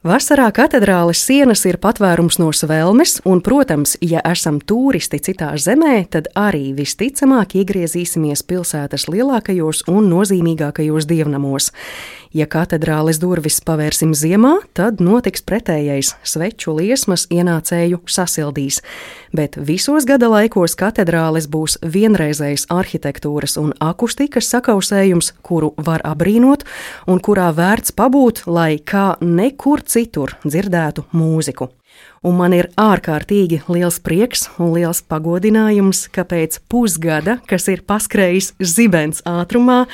Vasarā katedrāles sienas ir patvērums no svelmes, un, protams, ja esam turisti citā zemē, tad arī visticamāk iegriezīsimies pilsētas lielākajos un nozīmīgākajos dievnamos. Ja katedrāles durvis pavērsim ziemā, tad notiks pretējais - sveču liesmas ienācēju sasildīs. Bet visos gada laikos katedrāles būs vienreizējs arhitektūras un akustikas sakausējums, kuru var abrīnot un kurā vērts pabūt, lai kā nekur citur dzirdētu mūziku. Un man ir ārkārtīgi liels prieks un liels pagodinājums, ka pēc pusgada, kas ir paskrējis zibens ātrumā,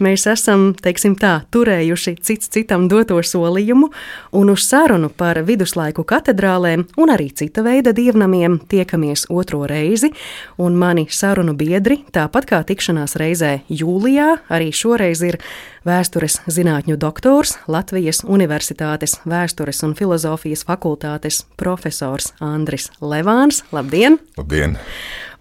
mēs esam, teiksim tā, turējuši cits citam doto solījumu, un uz sarunu par viduslaiku katedrālēm un arī cita veida dievnamiem tiekamies otro reizi, un mani sarunu biedri, tāpat kā tikšanās reizē jūlijā, arī šoreiz ir vēstures zinātņu doktors, Latvijas Universitātes vēstures un filozofijas fakultātes profesors Andris Levāns. Labdien! Labdien!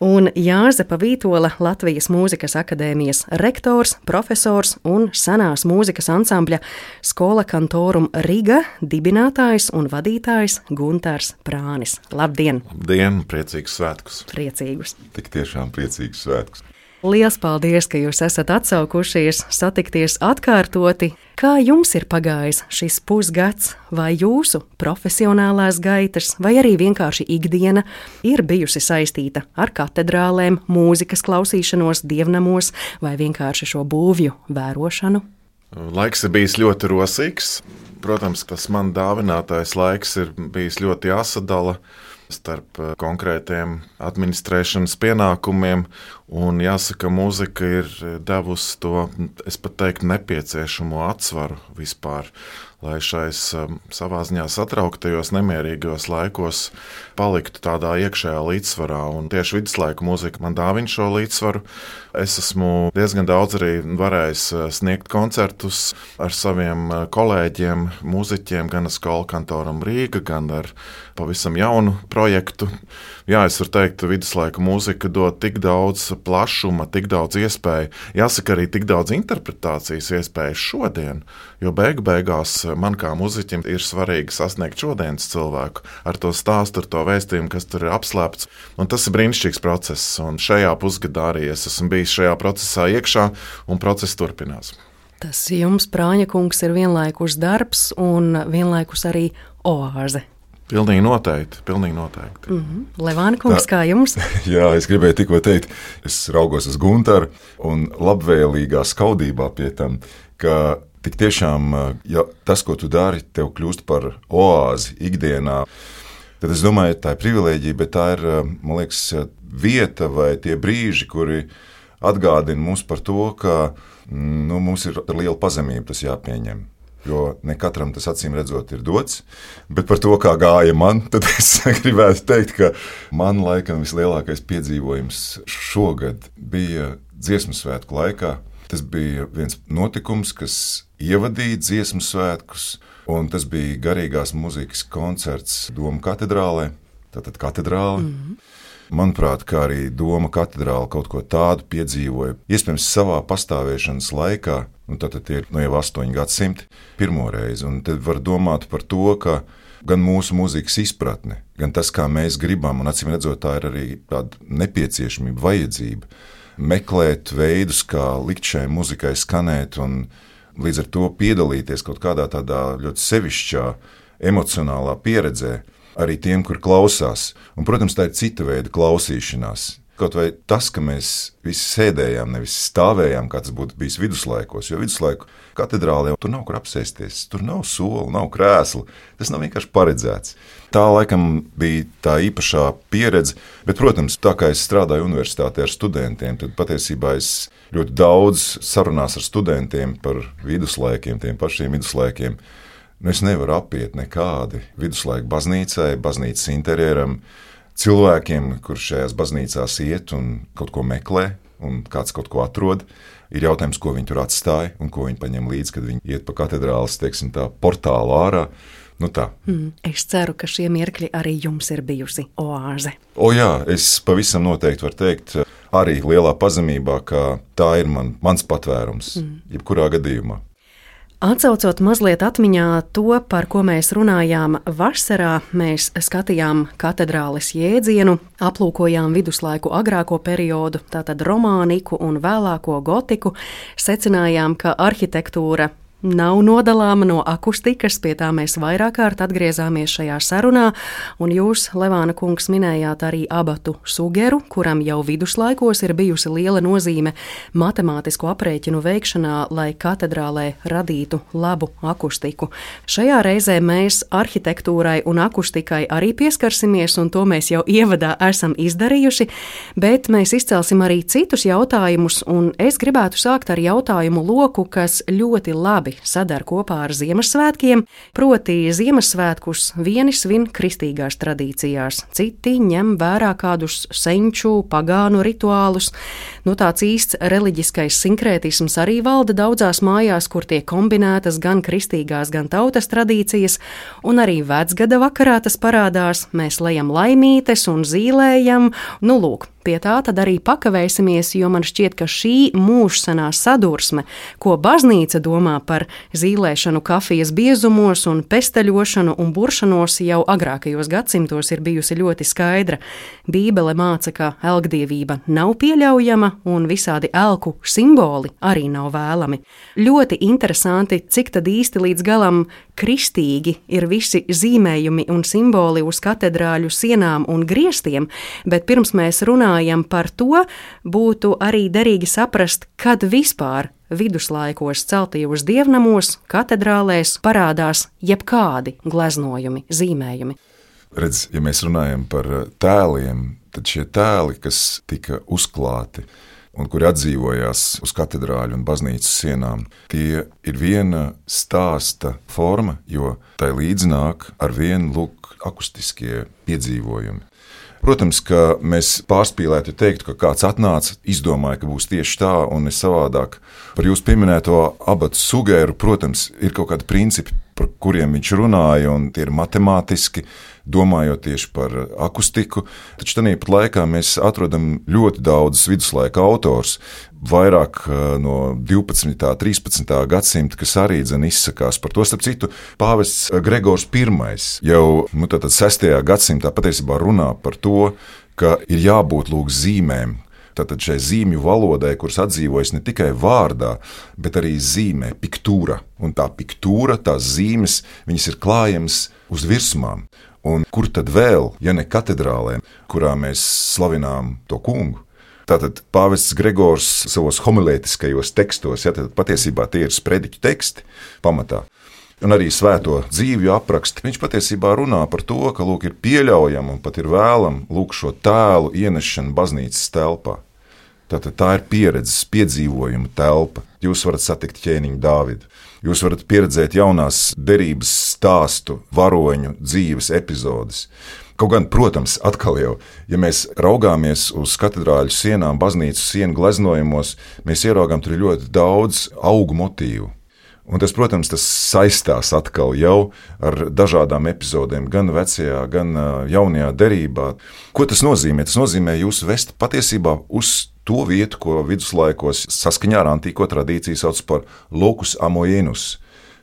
Un Jāzepa Vītola, Latvijas Mūzikas akadēmijas rektors, profesors un senās mūzikas ansambļa Skola Kantorum Riga dibinātājs un vadītājs Guntars Prānis. Labdien! Labdien! Priecīgus svētkus! Priecīgus! Tik tiešām priecīgus svētkus! Lielas paldies, ka jūs esat atsaukušies, satikties atkārtoti. Kā jums ir pagājis šis pusgads, vai jūsu profesionālās gaitas, vai arī vienkārši ikdiena ir bijusi saistīta ar katedrālēm, mūzikas klausīšanos, dievnamos vai vienkārši šo būvju vērošanu? Laiks ir bijis ļoti rosīgs. Protams, tas man dāvinātais laiks ir bijis ļoti jāsadala starp eh, konkrētiem administrēšanas pienākumiem. Un jāsaka, mūzika ir devusi to, es pat teiktu, nepieciešamo atsvaru vispār lai šais um, savā ziņā satrauktajos, nemierīgos laikos paliktu tādā iekšējā līdzsvarā. Un tieši viduslaiku mūzika man dāvina šo līdzsvaru. Es esmu diezgan daudz arī varējis sniegt koncertus ar saviem kolēģiem, mūziķiem, gan ar skolu kantoram Rīga, gan ar pavisam jaunu projektu. Jā, es varu teikt, ka viduslaiku mūzika dod tik daudz plašuma, tik daudz iespēju. Jāsaka, arī tik daudz interpretācijas iespēju šodien, jo beigu beigās man kā muzeķim ir svarīgi sasniegt šodienas cilvēku ar to stāstu, ar to vēstījumu, kas tur ir apslēpts. Un tas ir brīnišķīgs process, un šajā pusgadā arī es esmu bijis šajā procesā iekšā, un process turpinās. Tas jums, Prāņa kungs, ir vienlaikus darbs un vienlaikus arī oāze. Pilnīgi noteikti. Pilnīgi noteikti. Mm -hmm. Levāna kungs, kā jums? Jā, es gribēju tikko teikt, es raugos uz Gunteru un labvēlīgā skaudībā pie tam, ka Tik tiešām, ja tas, ko tu dari, tev kļūst par oāzi ikdienā, tad es domāju, tā ir privilēģija, bet tā ir, man liekas, vieta vai tie brīži, kuri atgādina mums par to, ka nu, mums ir liela pazemība tas jāpieņem. Jo ne katram tas acīm redzot ir dots, bet par to, kā gāja man, tad es gribētu teikt, ka man laikam vislielākais piedzīvojums šogad bija dziesmu svētku laikā. Tas bija viens notikums, kas ievadīja dziesmu svētkus, un tas bija garīgās muzikas koncerts Doma katedrālē. Tātad katedrāle. Mm -hmm. Manuprāt, kā arī Doma katedrāle kaut ko tādu piedzīvoja, iespējams, savā pastāvēšanas laikā, un tad ir nu, jau astoņi gadsimti, pirmo reizi. Un tad var domāt par to, ka gan mūsu mūzikas izpratne, gan tas, kā mēs gribam, un acīm redzot, tā ir arī tāda nepieciešamība, vajadzība meklēt veidus, kā likt šai muzikai skanēt un līdz ar to piedalīties kaut kādā tādā ļoti sevišķā emocionālā pieredzē arī tiem, kur klausās. Un, protams, tā ir cita veida klausīšanās. Kaut vai tas, ka mēs visi sēdējām, nevis stāvējām, kā tas būtu bijis viduslaikos, jo viduslaiku katedrālē tur nav kur apsēsties, tur nav soli, nav krēsla. Tas nav vienkārši paredzēts. Tā laikam bija tā īpašā pieredze, bet, protams, tā kā es strādāju universitātē ar studentiem, tad patiesībā es ļoti daudz sarunās ar studentiem par viduslaikiem, tiem pašiem viduslaikiem. Nu, es nevaru apiet nekādi viduslaiku baznīcai, baznīcas interjeram cilvēkiem, kurš šajās baznīcās iet un kaut ko meklē, un kāds kaut ko atrod. Ir jautājums, ko viņi tur atstāja un ko viņi paņem līdzi, kad viņi iet pa katedrāles teiksim, tā, portālu ārā. Nu tā. mm, es ceru, ka šie mirkļi arī jums ir bijusi oāze. O jā, es pavisam noteikti varu teikt, arī lielā pazemībā, ka tā ir man, mans patvērums, mm. jebkurā gadījumā. Atcaucot mazliet atmiņā to, par ko mēs runājām vasarā, mēs skatījām katedrāles jēdzienu, aplūkojām viduslaiku agrāko periodu, tātad romāniku un vēlāko gotiku, secinājām, ka arhitektūra nav nodalāma no akustikas, pie tā mēs vairāk kārt atgriezāmies šajā sarunā, un jūs, Levāna kungs, minējāt arī abatu sugeru, kuram jau viduslaikos ir bijusi liela nozīme matemātisku aprēķinu veikšanā, lai katedrālē radītu labu akustiku. Šajā reizē mēs arhitektūrai un akustikai arī pieskarsimies, un to mēs jau ievadā esam izdarījuši, bet mēs izcelsim arī citus jautājumus, un es gribētu sākt ar jautājumu loku, kas ļoti labi labi sadar kopā ar Ziemassvētkiem, proti Ziemassvētkus vieni svin kristīgās tradīcijās, citi ņem vērā kādus senču, pagānu rituālus. Nu, tāds īsts reliģiskais sinkrētisms arī valda daudzās mājās, kur tiek kombinētas gan kristīgās, gan tautas tradīcijas, un arī vecgada vakarā tas parādās. Mēs lejam laimītes un zīlējam. Nu, lūk, Pie tā tad arī pakavēsimies, jo man šķiet, ka šī mūžsanā sadursme, ko baznīca domā par zīlēšanu kafijas biezumos un pesteļošanu un buršanos, jau agrākajos gadsimtos ir bijusi ļoti skaidra. Bībele māca, ka elgdievība nav pieļaujama un visādi elku simboli arī nav vēlami. Ļoti interesanti, cik tad īsti līdz galam kristīgi ir visi zīmējumi un simboli uz katedrāļu sienām un griestiem, bet pirms mēs runājam, runājam par to, būtu arī derīgi saprast, kad vispār viduslaikos celtajos dievnamos, katedrālēs parādās jebkādi gleznojumi, zīmējumi. Redz, ja mēs runājam par tēliem, tad šie tēli, kas tika uzklāti un kuri atdzīvojās uz katedrāļu un baznīcas sienām, tie ir viena stāsta forma, jo tai līdzināk ar vienu lūk akustiskie piedzīvojumi. Protams, ka mēs pārspīlētu teikt, ka kāds atnāca, izdomāja, ka būs tieši tā un ne savādāk. Par jūsu pieminēto abatu sugēru, protams, ir kaut kādi principi, par kuriem viņš runāja, un tie ir matemātiski, domājot tieši par akustiku. Taču tajā pat laikā mēs atrodam ļoti daudzus viduslaika autors, vairāk no 12. un 13. gadsimta, kas arī izsakās par to. Starp citu, Pāvests Gregors I jau nu, 6. gadsimtā patiesībā runā par to, ka ir jābūt lūk zīmēm, Tātad šai zīmju valodai, kuras atdzīvojas ne tikai vārdā, bet arī zīmē, piktūra. Un tā piktūra, tās zīmes, viņas ir klājamas uz virsmām. Un kur tad vēl, ja ne katedrālē, kurā mēs slavinām to kungu? Tātad Pāvests Gregors savos homilētiskajos tekstos, ja patiesībā tie ir sprediķu teksti pamatā, un arī svēto dzīvju apraksti, viņš patiesībā runā par to, ka lūk, ir pieļaujama un pat ir vēlama šo tēlu ienešana baznīcas telpā. Tātad tā ir pieredzes, piedzīvojuma telpa. Jūs varat satikt ķēniņu Dāvidu. Jūs varat pieredzēt jaunās derības stāstu, varoņu dzīves epizodes. Kaut gan, protams, atkal jau, ja mēs raugāmies uz katedrāļu sienām, baznīcas sienu gleznojumos, mēs ieraugām tur ļoti daudz augu motīvu. Un tas, protams, tas saistās atkal jau ar dažādām epizodēm, gan vecajā, gan jaunajā derībā. Ko tas nozīmē? Tas nozīmē jūs vest patiesībā uz to vietu, ko viduslaikos saskaņā ar antīko tradīciju sauc par Locus Amoenus.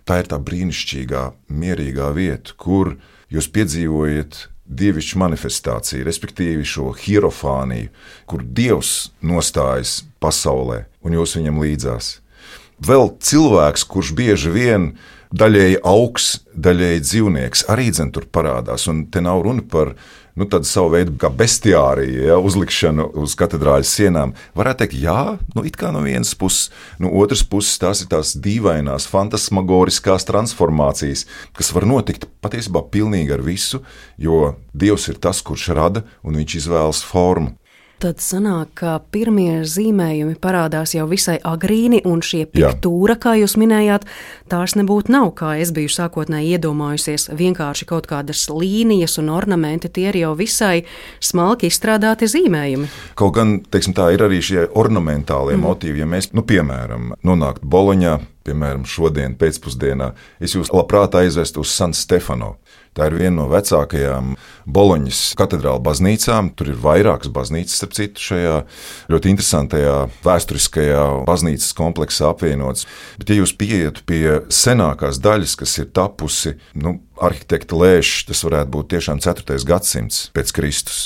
Tā ir tā brīnišķīgā, mierīgā vieta, kur jūs piedzīvojat dievišķu manifestāciju, respektīvi šo hierofāniju, kur dievs nostājas pasaulē un jūs viņam līdzās vēl cilvēks, kurš bieži vien daļēji augs, daļēji dzīvnieks, arī dzen tur parādās. Un te nav runa par nu, tādu savu veidu kā bestiāriju, ja, uzlikšanu uz katedrāļas sienām. Varētu teikt, jā, nu, it kā no vienas puses, no otras puses tās ir tās dīvainās, fantasmagoriskās transformācijas, kas var notikt patiesībā pilnīgi ar visu, jo Dievs ir tas, kurš rada un viņš izvēlas formu. Tad sanāk, ka pirmie zīmējumi parādās jau visai agrīni, un šie piktūra, Jā. kā jūs minējāt, tās nebūtu nav, kā es biju sākotnēji iedomājusies, vienkārši kaut kādas līnijas un ornamenti, tie ir jau visai smalki izstrādāti zīmējumi. Kaut gan, teiksim tā, ir arī šie ornamentālie mm. motīvi, ja mēs, nu, piemēram, nonāktu Boloņā, piemēram, šodien pēcpusdienā, es jūs labprāt aizvestu uz San Stefano. Tā ir viena no vecākajām Boloņas katedrāla baznīcām. Tur ir vairākas baznīcas, starp citu, šajā ļoti interesantajā vēsturiskajā baznīcas kompleksā apvienotas. Bet, ja jūs pieietu pie senākās daļas, kas ir tapusi, nu, arhitekta lēšs, tas varētu būt tiešām 4. gadsimts pēc Kristus.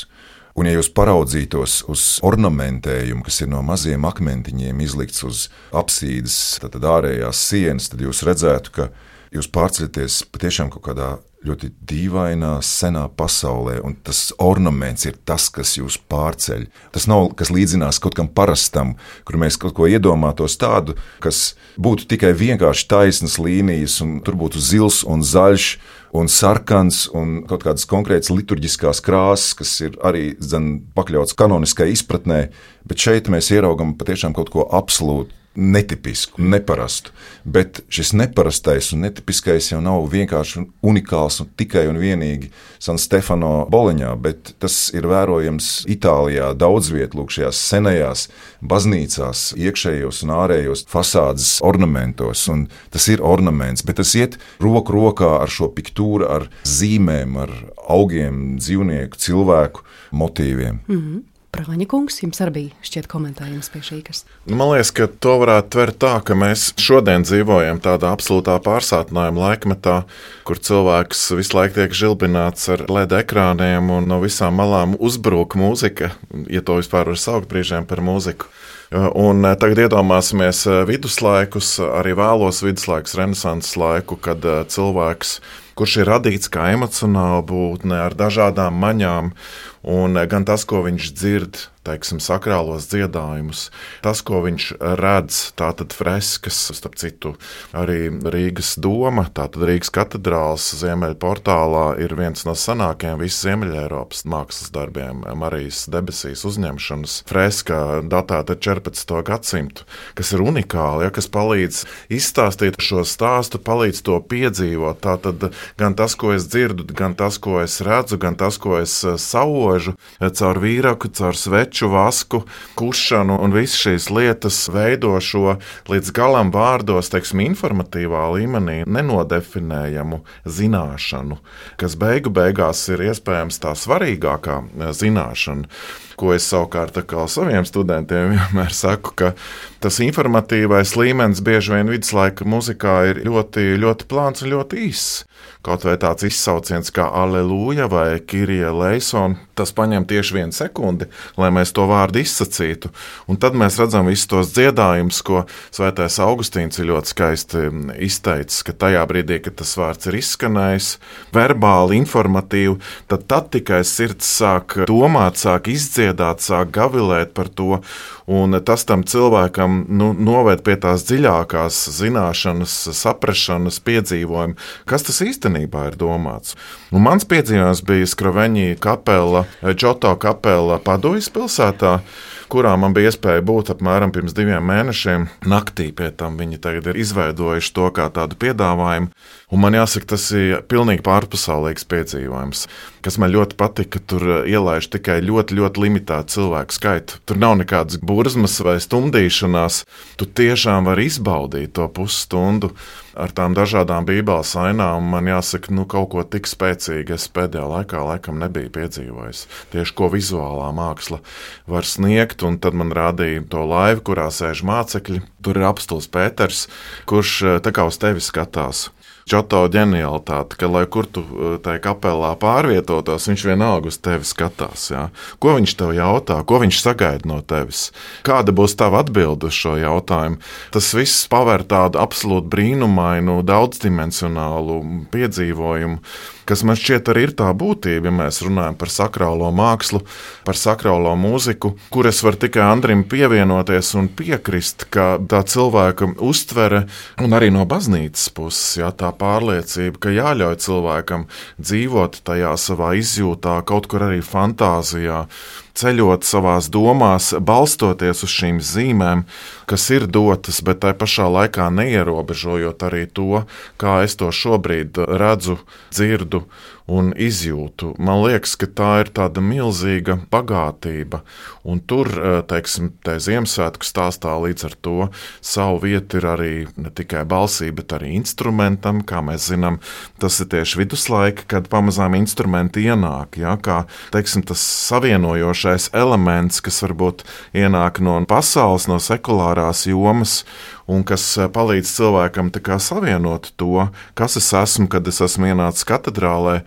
Un, ja jūs paraudzītos uz ornamentējumu, kas ir no maziem akmentiņiem izlikts uz apsīdes, tad ārējās sienas, tad jūs redzētu, ka jūs pārceļaties patiešām kaut kādā ļoti dīvainā, senā pasaulē, un tas ornaments ir tas, kas jūs pārceļ. Tas nav kas līdzinās kaut kam parastam, kur mēs kaut ko iedomātos tādu, kas būtu tikai vienkārši taisnas līnijas, un tur būtu zils un zaļš un sarkans, un kaut kādas konkrētas liturģiskās krāsas, kas ir arī zin, pakļauts kanoniskai izpratnē, bet šeit mēs ieraugam patiešām kaut ko absolūti netipisku, neparastu. Bet šis neparastais un netipiskais jau nav vienkārši unikāls un tikai un vienīgi San Stefano Boliņā, bet tas ir vērojams Itālijā daudz vietā, lūk, šajās senajās baznīcās, iekšējos un ārējos fasādes ornamentos. Un tas ir ornaments, bet tas iet roku rokā ar šo piktūru, ar zīmēm, ar augiem, dzīvnieku, cilvēku motīviem. Mm -hmm. Prāņa kungs, jums arī bija šķiet komentējums pie šī kas. Nu, man liekas, ka to varētu tvert tā, ka mēs šodien dzīvojam tādā absolūtā pārsātinājuma laikmetā, kur cilvēks visu laiku tiek žilbināts ar LED ekrāniem un no visām malām uzbrūk mūzika, ja to vispār var saukt brīžiem par mūziku. Un eh, tagad iedomāsimies eh, viduslaikus, arī vēlos viduslaikus, renesanses laiku, kad eh, cilvēks kurš ir radīts kā emocionāla būtne ar dažādām maņām, un gan tas, ko viņš dzird, teiksim, sakrālos dziedājumus. Tas, ko viņš redz, tātad freskas, starp citu, arī Rīgas doma, tātad Rīgas katedrāls Ziemeļportālā ir viens no senākajiem visas Ziemeļēropas mākslas darbiem - Marijas debesīs uzņemšanas freska datēta 14. gadsimtu, kas ir unikāli, ja, kas palīdz izstāstīt šo stāstu, palīdz to piedzīvot. Tātad gan tas, ko es dzirdu, gan tas, ko es redzu, gan tas, ko es saužu caur vīraku, caur sveču vasku, kušanu un visas šīs lietas veido šo līdz galam vārdos, teiksim, informatīvā līmenī nenodefinējamu zināšanu, kas beigu beigās ir iespējams tā svarīgākā zināšana. Ko es savukārt saviem studentiem vienmēr saku, ka tas informatīvais līmenis bieži vien viduslaika muzikā ir ļoti, ļoti plāns un ļoti īss. Kaut vai tāds izsauciens kā Aleluja vai Kirija Leisona, tas paņem tieši vienu sekundi, lai mēs to vārdu izsacītu. Un tad mēs redzam visus tos dziedājumus, ko Svētais Augustīns ir ļoti skaisti izteicis, ka tajā brīdī, kad tas vārds ir izskanējis, verbāli, informatīvi, tad, tad tikai sirds sāk domāt, sāk izdziedāt, sāk gavilēt par to. Un tas tam cilvēkam nu, noved pie tās dziļākās zināšanas, saprašanas, piedzīvojuma, kas tas īstenībā ir domāts. Un mans piedzīvojums bija Skraveņī kapela, Džoto kapela Padojas pilsētā kurā man bija iespēja būt apmēram pirms diviem mēnešiem. Naktī pie tam viņi tagad ir izveidojuši to kā tādu piedāvājumu. Un man jāsaka, tas ir pilnīgi pārpasaulīgs piedzīvojums. Kas man ļoti patika, ka tur ielaiž tikai ļoti, ļoti limitētu cilvēku skaitu. Tur nav nekādas burzmas vai stumdīšanās. Tu tiešām vari izbaudīt to pusstundu ar tām dažādām bībeles ainām. Man jāsaka, nu, kaut ko tik spēcīgu es pēdējā laikā laikam nebiju piedzīvojis. Tieši ko vizuālā māksla var sniegt, un tad man rādīja to laivu, kurā sēž mācekļi. Tur ir apstults Pēters, kurš tā kā uz tevi skatās. Čoto ģenialitāte, ka, lai kur tu eh, tajā kapelā pārvietotos, viņš vienalga uz tevi skatās. Jā. Ko viņš tev jautā, ko viņš sagaida no tevis? Kāda būs tava atbilde uz šo jautājumu? Tas viss paver tādu absolūti brīnumainu, daudzdimensionālu piedzīvojumu kas man šķiet arī ir tā būtība, ja mēs runājam par sakrālo mākslu, par sakrālo mūziku, kur es varu tikai Andrim pievienoties un piekrist, ka tā cilvēka uztvere, un arī no baznīcas puses, jā, tā pārliecība, ka jāļauj cilvēkam dzīvot tajā savā izjūtā, kaut kur arī fantāzijā, ceļot savās domās, balstoties uz šīm zīmēm, kas ir dotas, bet tai pašā laikā neierobežojot arī to, kā es to šobrīd redzu, dzirdu un izjūtu. Man liekas, ka tā ir tāda milzīga bagātība. Un tur, eh, teiksim, tā Ziemassvētku stāstā līdz ar to savu vietu ir arī ne tikai balsī, bet arī instrumentam. Kā mēs zinām, tas ir tieši viduslaika, kad pamazām instrumenti ienāk. Ja, kā teiksim, tas savienojošais elements, kas varbūt ienāk no pasaules, no sekulārās jomas un kas eh, palīdz cilvēkam savienot to, kas es esmu, kad es esmu ienācis katedrālē.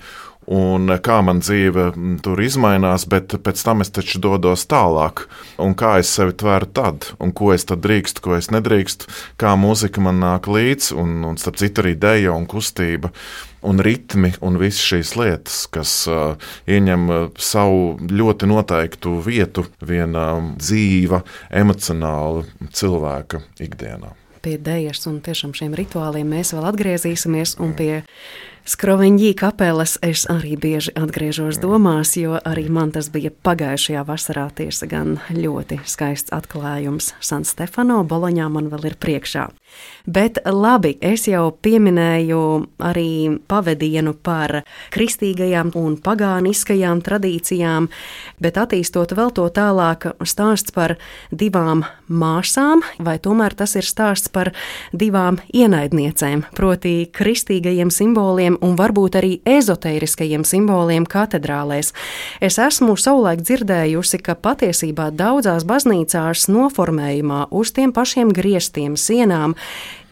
Un eh, kā man dzīve mm, tur mainās, bet pēc tam es taču dodos tālāk. Un kā es sevi tvēru tad, un ko es tad drīkstu, ko es nedrīkstu, kā mūzika man nāk līdzi, un, un starp citu arī dēļa un kustība un ritmi un visas šīs lietas, kas uh, ieņem uh, savu ļoti noteiktu vietu vienā dzīva, emocionāla cilvēka ikdienā. Pie dēļas un tiešām šiem rituāliem mēs vēl atgriezīsimies, un pie Skroviņģī kapelas es arī bieži atgriežos domās, jo arī man tas bija pagājušajā vasarā tiesa gan ļoti skaists atklājums. San Stefano Boloņā man vēl ir priekšā. Bet labi, es jau pieminēju arī pavadienu par kristīgajām un pagāniskajām tradīcijām, bet attīstot vēl to tālāk, stāsts par divām māsām, vai tomēr tas ir stāsts par divām ienaidniecēm, proti kristīgajiem simboliem un varbūt arī ezotēriskajiem simboliem katedrālēs. Es esmu savulaik dzirdējusi, ka patiesībā daudzās baznīcās noformējumā uz tiem pašiem griestiem, sienām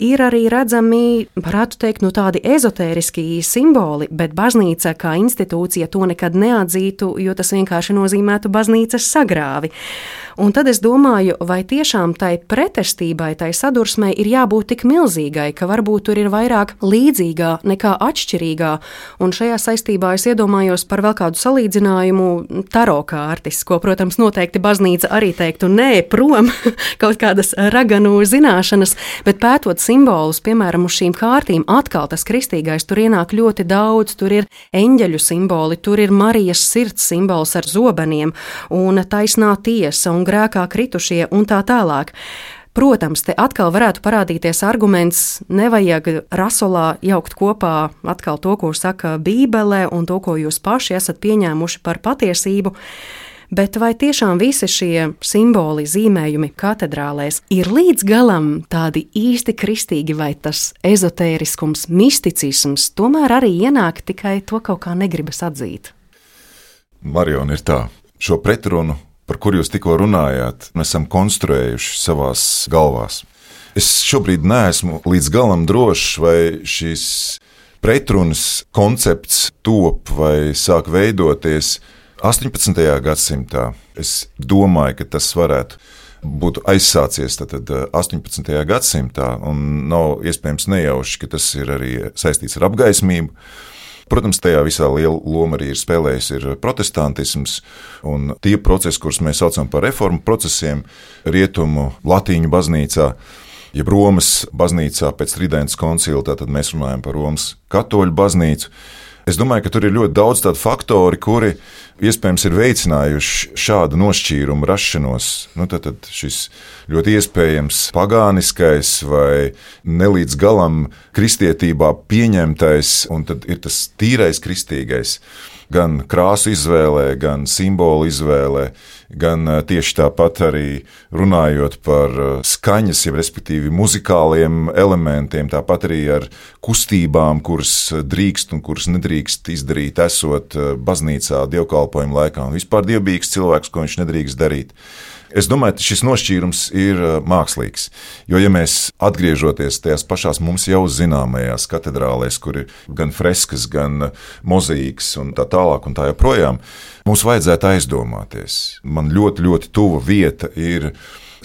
ir arī redzami, varētu teikt, nu, tādi ezotēriski simboli, bet baznīca kā institūcija to nekad neatzītu, jo tas vienkārši nozīmētu baznīcas sagrāvi. Un tad es domāju, vai tiešām tai pretestībai, tai sadursmei ir jābūt tik milzīgai, ka varbūt tur ir vairāk līdzīgā nekā atšķirīgā. Un šajā saistībā es iedomājos par vēl kādu salīdzinājumu taro kārtis, ko, protams, noteikti baznīca arī teiktu, nē, prom kaut kādas raganu zināšanas, bet pētot simbolus, piemēram, uz šīm kārtīm, atkal tas kristīgais tur ienāk ļoti daudz. Tur ir eņģeļu simboli, tur ir Marijas sirds simbols ar zobeniem un taisnā tiesa un grēkā kritušie un tā tālāk. Protams, te atkal varētu parādīties arguments, nevajag rasolā jaukt kopā atkal to, ko saka Bībelē, un to, ko jūs paši esat pieņēmuši par patiesību. Bet vai tiešām visi šie simboli, zīmējumi katedrālēs ir līdz galam tādi īsti kristīgi, vai tas ezotēriskums, misticisms tomēr arī ienāk, tikai to kaut kā negribas atzīt? Mariona ir tā, šo pretrunu par kur jūs tikko runājāt, esam konstruējuši savās galvās. Es šobrīd neesmu līdz galam drošs, vai šis pretrunas koncepts top vai sāk veidoties 18. gadsimtā. Es domāju, ka tas varētu būt aizsācies tad, 18. gadsimtā, un nav iespējams nejauši, ka tas ir arī saistīts ar apgaismību. Protams, tajā visā liela loma arī ir spēlējis ir protestantisms un tie procesi, kurus mēs saucam par reformu procesiem, rietumu latīņu baznīcā. Ja Romas baznīcā pēc Tridents koncila, tad mēs runājam par Romas katoļu baznīcu. Es domāju, ka tur ir ļoti daudz tādu faktoru, kuri iespējams ir veicinājuši šādu nošķīrumu rašanos. Nu, tad, tad šis ļoti iespējams pagāniskais vai nelīdz galam kristietībā pieņemtais, un tad ir tas tīrais kristīgais gan krāsu izvēlē, gan simbolu izvēlē, gan eh, tieši tāpat arī runājot par eh, skaņas, jau respektīvi muzikāliem elementiem, tāpat arī ar kustībām, kuras drīkst un kuras nedrīkst izdarīt, esot eh, baznīcā dievkalpojuma laikā, un vispār dievbijīgs cilvēks, ko viņš nedrīkst darīt. Es domāju, ka šis nošķīrums ir uh, mākslīgs. Jo, ja mēs atgriežamies tajās pašās mums jau zināmajās katedrālēs, kur ir gan freskas, gan mozaīks un tā tālāk, un tā joprojām, mums vajadzētu aizdomāties. Man ļoti, ļoti tuva vieta ir.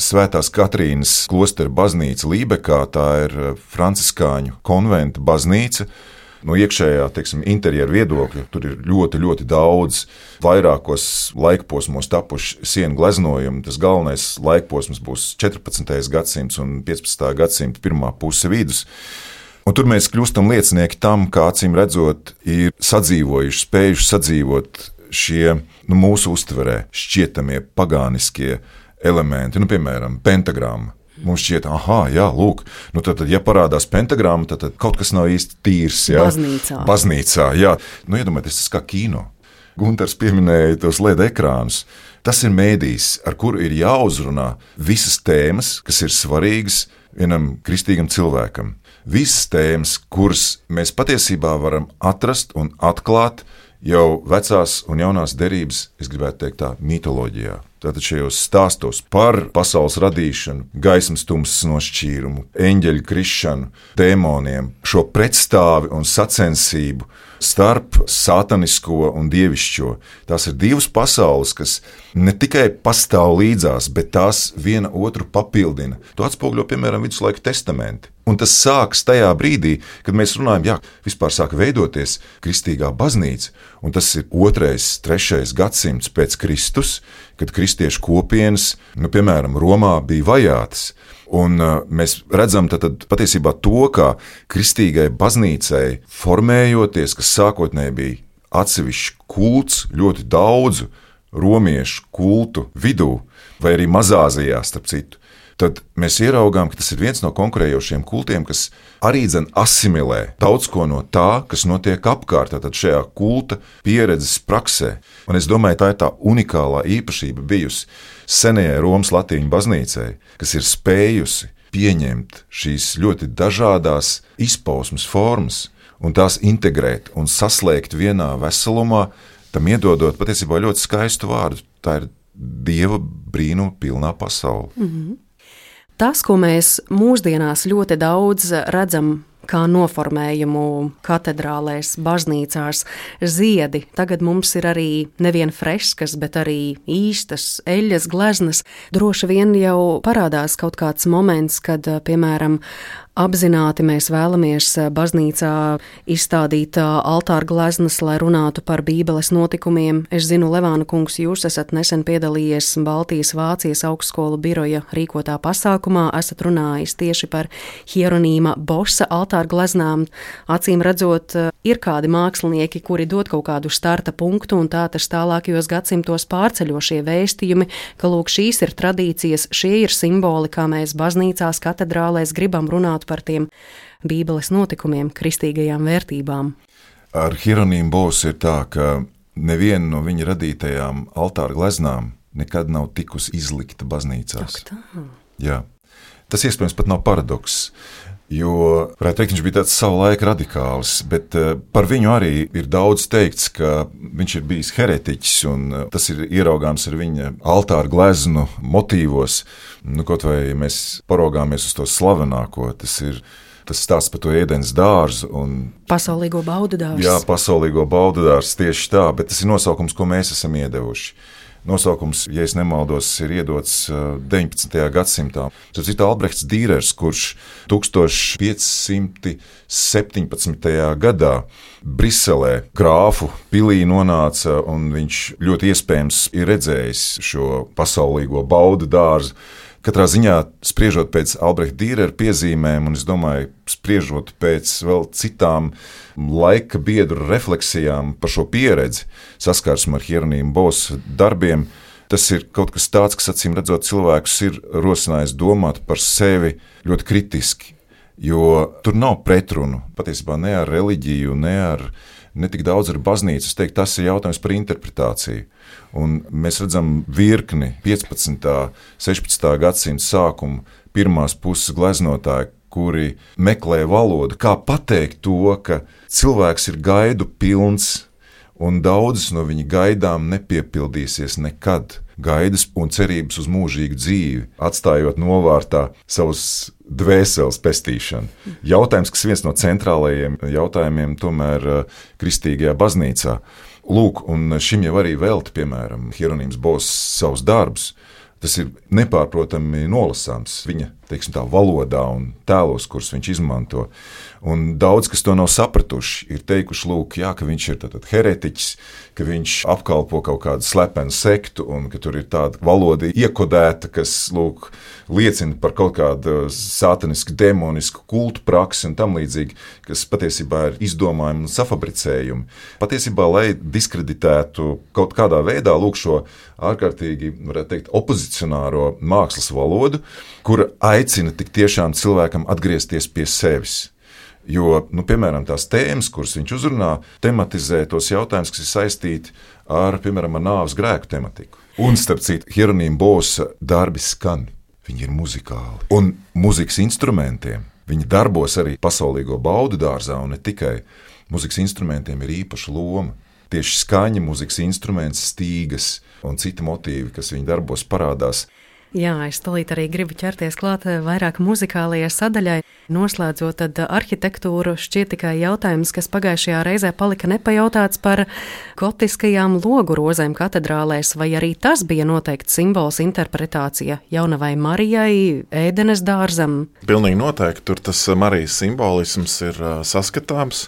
Svētās Katrīnas klostera baznīca Lībekā, tā ir uh, franciskāņu konventa baznīca, no iekšējā teiksim, interjera viedokļa tur ir ļoti, ļoti daudz vairākos laikposmos tapuši sienu gleznojumi. Tas galvenais laikposms būs 14. gadsimts un 15. gadsimta pirmā puse vidus. Un tur mēs kļūstam liecinieki tam, kā acīm redzot, ir sadzīvojuši, spējuši sadzīvot šie nu, mūsu uztverē šķietamie pagāniskie elementi, nu, piemēram, pentagramma. Mums šķiet, ah, jā, lūk, nu tad, tad ja parādās pentagramma, tad, tad kaut kas nav īsti tīrs. Jā, Baznīcā. Baznīcā, jā. Nu, iedomājieties, tas kā kino. Gunārs pieminēja tos LED ekrānus. Tas ir mēdījis, ar kuru ir jāuzrunā visas tēmas, kas ir svarīgas vienam kristīgam cilvēkam. Visas tēmas, kuras mēs patiesībā varam atrast un atklāt jau vecās un jaunās derības, es gribētu teikt, tā mitoloģijā. Tātad šajos stāstos par pasaules radīšanu, gaismas tumsas nošķīrumu, eņģeļu krišanu, dēmoniem, šo pretstāvi un sacensību starp sātanisko un dievišķo. Tās ir divas pasaules, kas ne tikai pastāv līdzās, bet tās viena otru papildina. To atspoguļo piemēram viduslaika testamenti. Un tas sākas tajā brīdī, kad mēs runājam, jā, vispār sāk veidoties kristīgā baznīca, un tas ir otrais, trešais gadsimts pēc Kristus, kad kristiešu kopienas, nu, piemēram, Romā bija vajātas. Un uh, mēs redzam tad, patiesībā to, kā kristīgai baznīcai formējoties, kas sākotnēji bija atsevišķs kults, ļoti daudzu romiešu kultu vidū, vai arī Mazāzijā, starp citu tad mēs ieraugām, ka tas ir viens no konkurējošiem kultiem, kas arī dzen asimilē daudz ko no tā, kas notiek apkārt, tātad šajā kulta pieredzes praksē. Un es domāju, tā ir tā unikālā īpašība bijusi senajai Romas Latīņu baznīcai, kas ir spējusi pieņemt šīs ļoti dažādas izpausmes formas un tās integrēt un saslēgt vienā veselumā, tam iedodot patiesībā ļoti skaistu vārdu. Tā ir dieva brīnuma pilnā pasaule. Mm -hmm. Tas, ko mēs mūsdienās ļoti daudz redzam kā noformējumu katedrālēs, baznīcās, ziedi. Tagad mums ir arī nevien freskas, bet arī īstas eļļas gleznas. Droši vien jau parādās kaut kāds moments, kad, piemēram, Apzināti mēs vēlamies eh, baznīcā izstādīt eh, altāra gleznas, lai runātu par Bībeles notikumiem. Es zinu, Levāna kungs, jūs esat nesen piedalījies Baltijas Vācijas augstskolu biroja rīkotā pasākumā, esat runājis tieši par Hieronīma Bosa altāra gleznām. Acīm redzot, eh, ir kādi mākslinieki, kuri dod kaut kādu starta punktu, un tā tas tālākajos gadsimtos pārceļošie vēstījumi, ka lūk, šīs ir tradīcijas, šie ir simboli, kā mēs baznīcās, katedrālēs gribam runāt par tiem Bībeles notikumiem, kristīgajām vērtībām. Ar Hieronīmu Bosu ir tā, ka neviena no viņa radītajām altāra gleznām nekad nav tikusi izlikta baznīcās. Jā. Tas iespējams pat nav paradoks. Jo, varētu teikt, viņš bija tāds savulaik radikāls, bet uh, par viņu arī ir daudz teikts, ka viņš ir bijis heretiķis, un uh, tas ir ieraugāms ar viņa altāra gleznu motīvos. Nu, kaut vai ja mēs paraugāmies uz to slavenāko, tas ir tas stāsts par to ēdienas dārzu. Un, pasaulīgo baudu dārzu. Jā, pasaulīgo baudu dārzu tieši tā, bet tas ir nosaukums, ko mēs esam iedevuši. Nosaukums, ja nemaldos, ir iedots 19. Uh, gadsimtā. Tas ir Albrehts Dīrers, kurš 1517. gadā Briselē grāfu pilī nonāca, un viņš ļoti iespējams ir redzējis šo pasaulīgo baudu dārzu. Katrā ziņā, spriežot pēc Albrehta Dīrera piezīmēm, un es domāju, spriežot pēc vēl citām laika biedru refleksijām par šo pieredzi, saskarsmi ar Hieronīmu Bosu darbiem, tas ir kaut kas tāds, kas acīm redzot, cilvēkus ir rosinājis domāt par sevi ļoti kritiski. Jo tur nav pretrunu patiesībā ne ar reliģiju, ne ar ne tik daudz ar baznīcu. Es teiktu, tas ir jautājums par interpretāciju. Un mēs redzam virkni 15. un 16. gadsimta sākuma pirmās puses gleznotāju, kuri meklē valodu, kā pateikt to, ka cilvēks ir gaidu pilns, un daudzas no viņa gaidām nepiepildīsies nekad. Gaidas un cerības uz mūžīgu dzīvi, atstājot novārtā savus dvēseles pestīšanu. Jautājums, kas viens no centrālajiem jautājumiem tomēr eh, kristīgajā baznīcā. Lūk, un šim jau arī velti, piemēram, Hieronīms Bos savus darbus. Tas ir nepārprotami nolasāms. Viņa teiksim, tā, valodā un tēlos, kurus viņš izmanto. Un daudz kas to nav sapratuši. Ir teikuši, lūk, jā, ka viņš ir heretiķis, ka viņš apkalpo kaut kādu slepenu sektu, un ka tur ir tāda valoda iekodēta, kas lūk, liecina par kaut kādu sātanisku, demonisku kultu praksi un tam līdzīgi, kas patiesībā ir izdomājumi un safabricējumi. Patiesībā, lai diskreditētu kaut kādā veidā lūk, šo ārkārtīgi, varētu teikt, opozicionāro mākslas valodu, kura aicina tik tiešām cilvēkam atgriezties pie sevis. Jo, nu, piemēram, tās tēmas, kuras viņš uzrunā, tematizē tos jautājumus, kas ir saistīti ar, piemēram, ar nāves grēku tematiku. Un, starp citu, Hieronīma Bosa darbi skan, viņi ir muzikāli. Un mūzikas instrumentiem viņi darbos arī pasaulīgo baudu dārzā, un ne tikai mūzikas instrumentiem ir īpaša loma. Tieši skaņa, mūzikas instruments, stīgas un citi motīvi, kas viņa darbos parādās, Jā, es tūlīt arī gribu ķerties klāt eh, vairāk muzikālajai sadaļai. Noslēdzot, tad arhitektūru šķiet tikai jautājums, kas pagājušajā reizē palika nepajautāts par gotiskajām logu rozēm katedrālēs, vai arī tas bija noteikti simbols interpretācija jaunavai Marijai, ēdenes dārzam. Pilnīgi noteikti tur tas Marijas simbolisms ir saskatāms.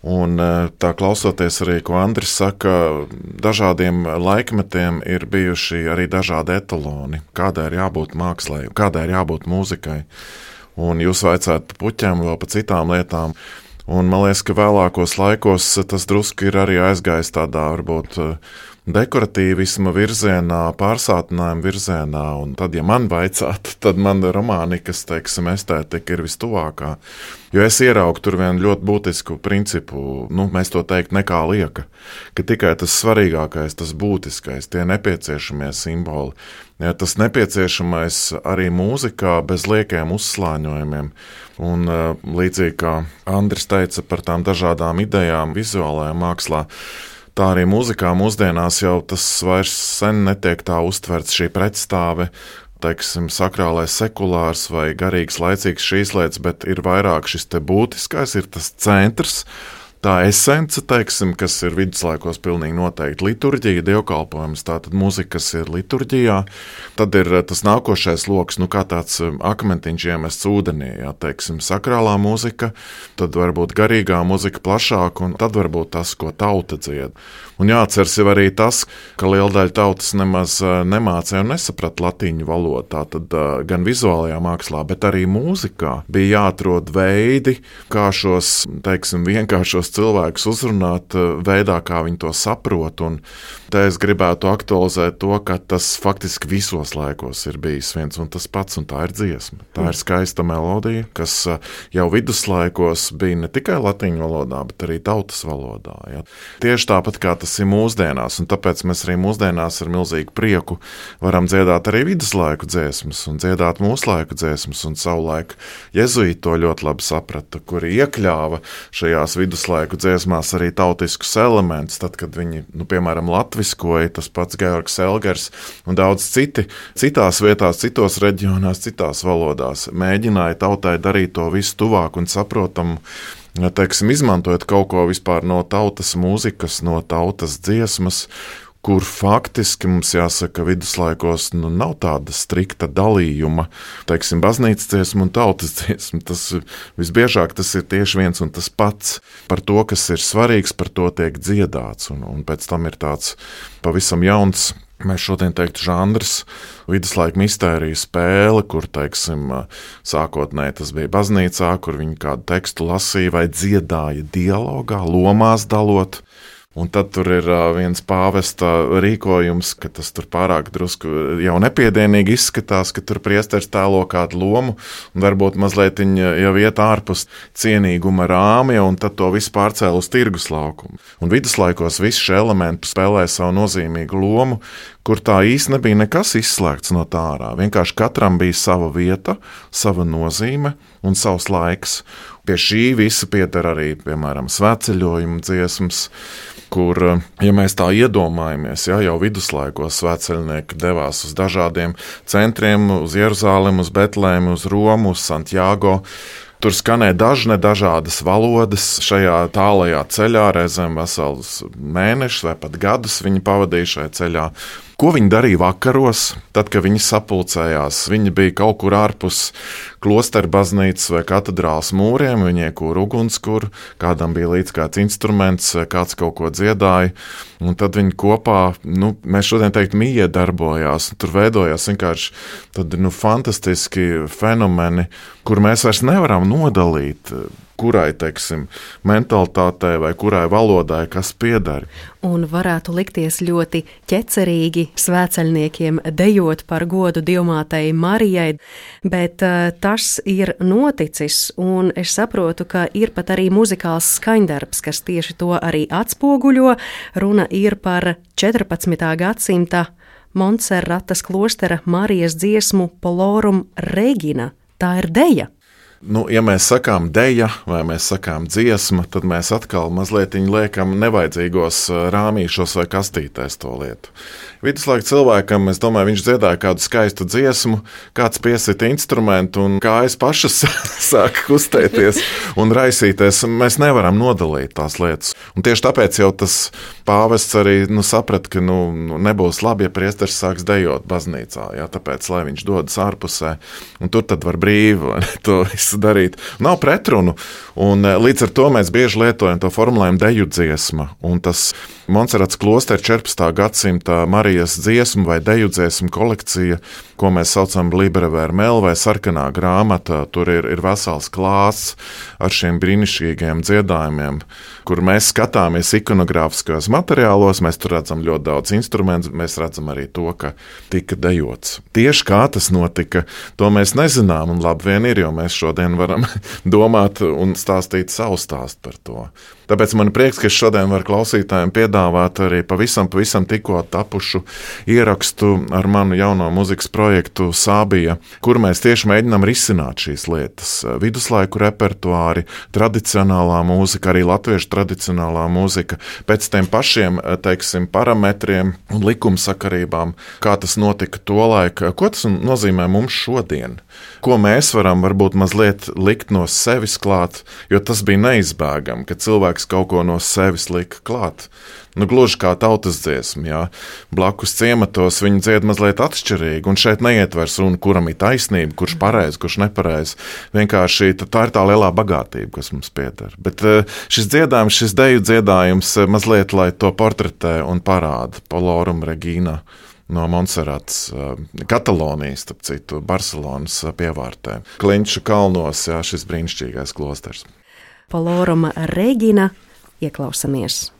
Un e, tā klausoties arī, ko Andris saka, dažādiem laikmetiem ir bijuši arī dažādi etaloni, kādai ir jābūt mākslai, kādai ir jābūt mūzikai. Un jūs vaicājat par puķiem, vēl par citām lietām. Un man liekas, ka vēlākos laikos tas drusku ir arī aizgājis tādā varbūt dekoratīvisma virzienā, pārsātinājuma virzienā. Un tad, ja man vaicātu, tad man romānikas, teiksim, estētika ir vistuvākā. Jo es ieraugu tur vienu ļoti būtisku principu, nu, mēs to teikt, nekā lieka, ka tikai tas svarīgākais, tas būtiskais, tie nepieciešamie simboli. Ja, tas nepieciešamais arī mūzikā bez liekiem uzslāņojumiem. Un, līdzīgi kā Andris teica par tām dažādām idejām, vizuālajā mākslā, tā arī mūzikā mūsdienās jau tas vairs sen netiek tā uztverts šī pretstāve. Teiksim, sakrālais, sekulārs vai garīgs, laicīgs šīs lietas, bet ir vairāk šis būtiskais, ir tas centrs, tā esence, teiksim, kas ir viduslaikos pilnīgi noteikti liturģija, dievkalpojums, tātad mūzika, kas ir liturģijā. Tad ir eh, tas nākošais lokus, nu kā tāds eh, akmentiņš iemests ūdenī, jā, teiksim, sakrālā mūzika, tad varbūt garīgā mūzika plašāk, un tad varbūt tas, ko tauta dzied. Un jāatceras jau arī tas, ka liela daļa tautas nemaz eh, nemācīja un nesaprata latīņu valodu. Tātad gan vizuālajā mākslā, bet arī mūzikā bija jāatrod veidi, kā šos, teiksim, vienkāršos tos cilvēkus uzrunāt eh, veidā, kā viņi to saprot. Un te es gribētu aktualizēt to, ka tas faktiski visos laikos ir bijis viens un tas pats, un tā ir dziesma. Tā ir skaista melodija, kas eh, jau viduslaikos bija ne tikai latviešu valodā, bet arī tautas valodā. Ja. Tieši tāpat kā tas ir mūsdienās, un tāpēc mēs arī mūsdienās ar milzīgu prieku varam dziedāt arī viduslaiku dziesmas un dziedāt mūsu laiku dziesmas. Un savulaik Jēzus to ļoti labi saprata, kuri iekļāva šajās viduslaiku cilvēku dziesmās arī tautiskus elementus. Tad, kad viņi, nu, piemēram, latviskoja, tas pats Georgs Elgers un daudz citi, citās vietās, citos reģionās, citās valodās, mēģināja tautai darīt to visu tuvāk un saprotamu. Teiksim, izmantojot kaut ko no tautas mūzikas, no tautas dziesmas, kur faktiski mums jāsaka, viduslaikos nu, nav tāda strikta dalījuma, teiksim, baznīcas dziesma un tautas dziesma. Tas visbiežāk tas ir tieši viens un tas pats. Par to, kas ir svarīgs, par to tiek dziedāts, un, un pēc tam ir tāds pavisam jauns. Mēs šodien teiktu, žanrs, viduslaika mistērija spēle, kur, teiksim, sākotnēji tas bija baznīcā, kur viņi kādu tekstu lasīja vai dziedāja dialogā, lomās dalot. Un tad tur ir viens pāvesta rīkojums, ka tas tur pārāk drusku jau nepiedienīgi izskatās, ka tur priesteris tēlo kādu lomu, un varbūt mazliet jau iet ārpus cienīguma rāmja, un tad to visu pārcēl uz tirgus laukumu. Un viduslaikos visi šie elementi spēlē savu nozīmīgu lomu, kur tā īsti nebija nekas izslēgts no tā ārā. Vienkārši katram bija sava vieta, sava nozīme un savs laiks. Pie šī visa pieder arī, piemēram, svētceļojuma dziesmas kur, eh, ja mēs tā iedomājamies, ja, jau viduslaikos svētceļnieki devās uz dažādiem centriem, uz Jeruzalem, uz Betlēmu, uz Romu, uz Santiago. Tur skanēja dažne dažādas valodas šajā tālajā ceļā, reizēm vesels mēnešus vai pat gadus viņi pavadīja šajā ceļā. Ko viņi darīja vakaros, tad, kad viņi sapulcējās? Viņi bija kaut kur ārpus klosteru baznīcas vai katedrālas mūriem, viņi iekūra ugunskura, kādam bija līdz kāds instruments, kāds kaut ko dziedāja. Un tad viņi kopā, nu, mēs šodien teiktu, mīja darbojās. Tur veidojās vienkārši tādi nu, fantastiski fenomeni, kur mēs vairs nevaram nodalīt kurai teiksim, mentalitātei vai kurai valodai kas pieder. Un varētu likties ļoti ķecerīgi svēceļniekiem dejot par godu Dievmātei Marijai, bet uh, tas ir noticis, un es saprotu, ka ir pat arī muzikāls skaņdarbs, kas tieši to arī atspoguļo. Runa ir par 14. gadsimta Montserratas klostera Marijas dziesmu Polorum Regina. Tā ir deja. Nu, ja mēs sakām deja vai mēs sakām dziesma, tad mēs atkal mazliet liekam nevajadzīgos rāmīšos vai kastītēs to lietu. Viduslaika cilvēkam, es domāju, viņš dziedāja kādu skaistu dziesmu, kāds piesita instrumentu un kājas pašas sāk kustēties un raisīties. Mēs nevaram nodalīt tās lietas. Un tieši tāpēc jau tas pāvests arī nu, saprata, ka nu, nu, nebūs labi, ja priesteris sāks dejot baznīcā. Jā, tāpēc, lai viņš dodas ārpusē, un tur tad var brīvi to visu darīt. Nav pretrunu. Un, eh, līdz ar to mēs bieži lietojam to formulējumu deju dziesma. Un tas Monserrats klostera 14. gadsimta Marijas dziesmu vai deju dziesmu kolekcija, ko mēs saucam Liberevēra Mel vai Sarkanā grāmata, tur ir, ir vesels klāsts ar šiem brīnišķīgiem dziedājumiem, kur mēs skatāmies ikonogrāfiskos materiālos, mēs tur redzam ļoti daudz instrumentu, mēs redzam arī to, ka tika dejots. Tieši kā tas notika, to mēs nezinām, un labi vien ir, jo mēs šodien šodien varam domāt un stāstīt savu stāstu par to. Tāpēc man ir prieks, ka es šodien varu klausītājiem piedāvāt arī pavisam, pavisam tikko tapušu ierakstu ar manu jauno mūzikas projektu Sābija, kur mēs tieši mēģinām risināt šīs lietas. Viduslaiku repertuāri, tradicionālā mūzika, arī latviešu tradicionālā mūzika, pēc tiem pašiem teiksim, parametriem un likumsakarībām, kā tas notika tolaik, ko tas nozīmē mums šodien. Ko mēs varam varbūt mazliet likt no sevis klāt, jo tas bija neizbēgami, ka cilvēks cilvēks kaut ko no sevis lika klāt. Nu, gluži kā tautas dziesma, jā. blakus ciematos viņi dzied mazliet atšķirīgi, un šeit neietvers runa, kuram ir taisnība, kurš pareizi, kurš nepareizi. Vienkārši tā ir tā lielā bagātība, kas mums pieder. Bet eh, šis dziedājums, šis deju dziedājums eh, mazliet, lai to portretē un parāda Polorum Regīna no Montserratas, eh, Katalonijas, starp citu, Barcelonas pievārtē. Klinču kalnos, jā, šis brīnišķīgais klosters. Paloruma Regina. Ieklausamies!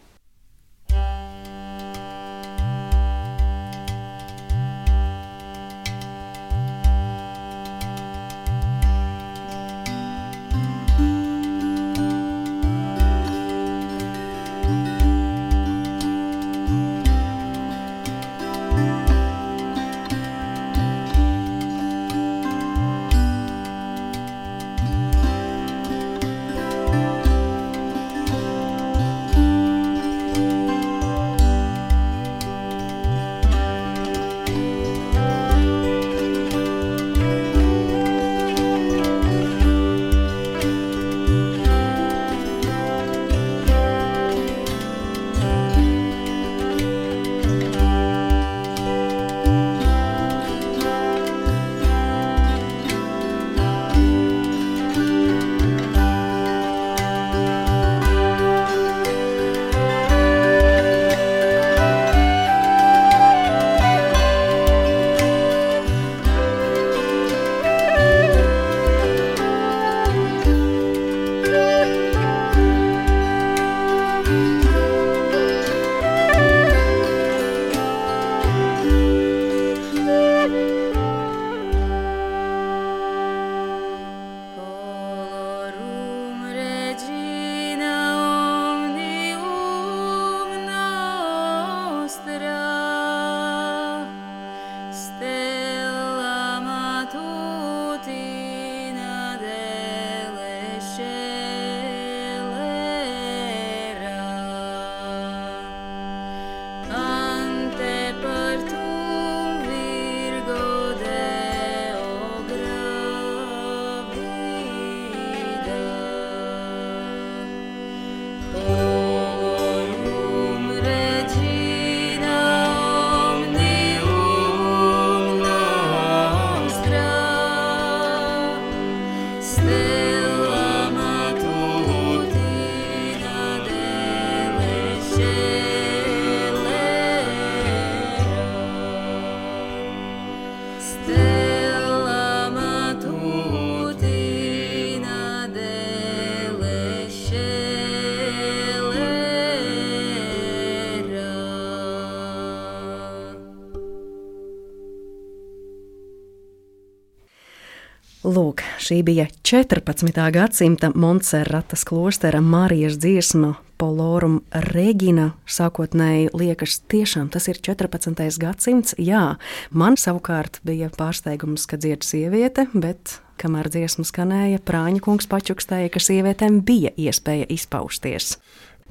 Lūk, šī bija 14. gadsimta Montserratas klostera Marijas dziesma Polorum Regina. Sākotnēji liekas, tiešām tas ir 14. gadsimts. Jā, man savukārt bija pārsteigums, ka dzied sieviete, bet kamēr dziesma skanēja, Prāņa kungs pačukstēja, ka sievietēm bija iespēja izpausties.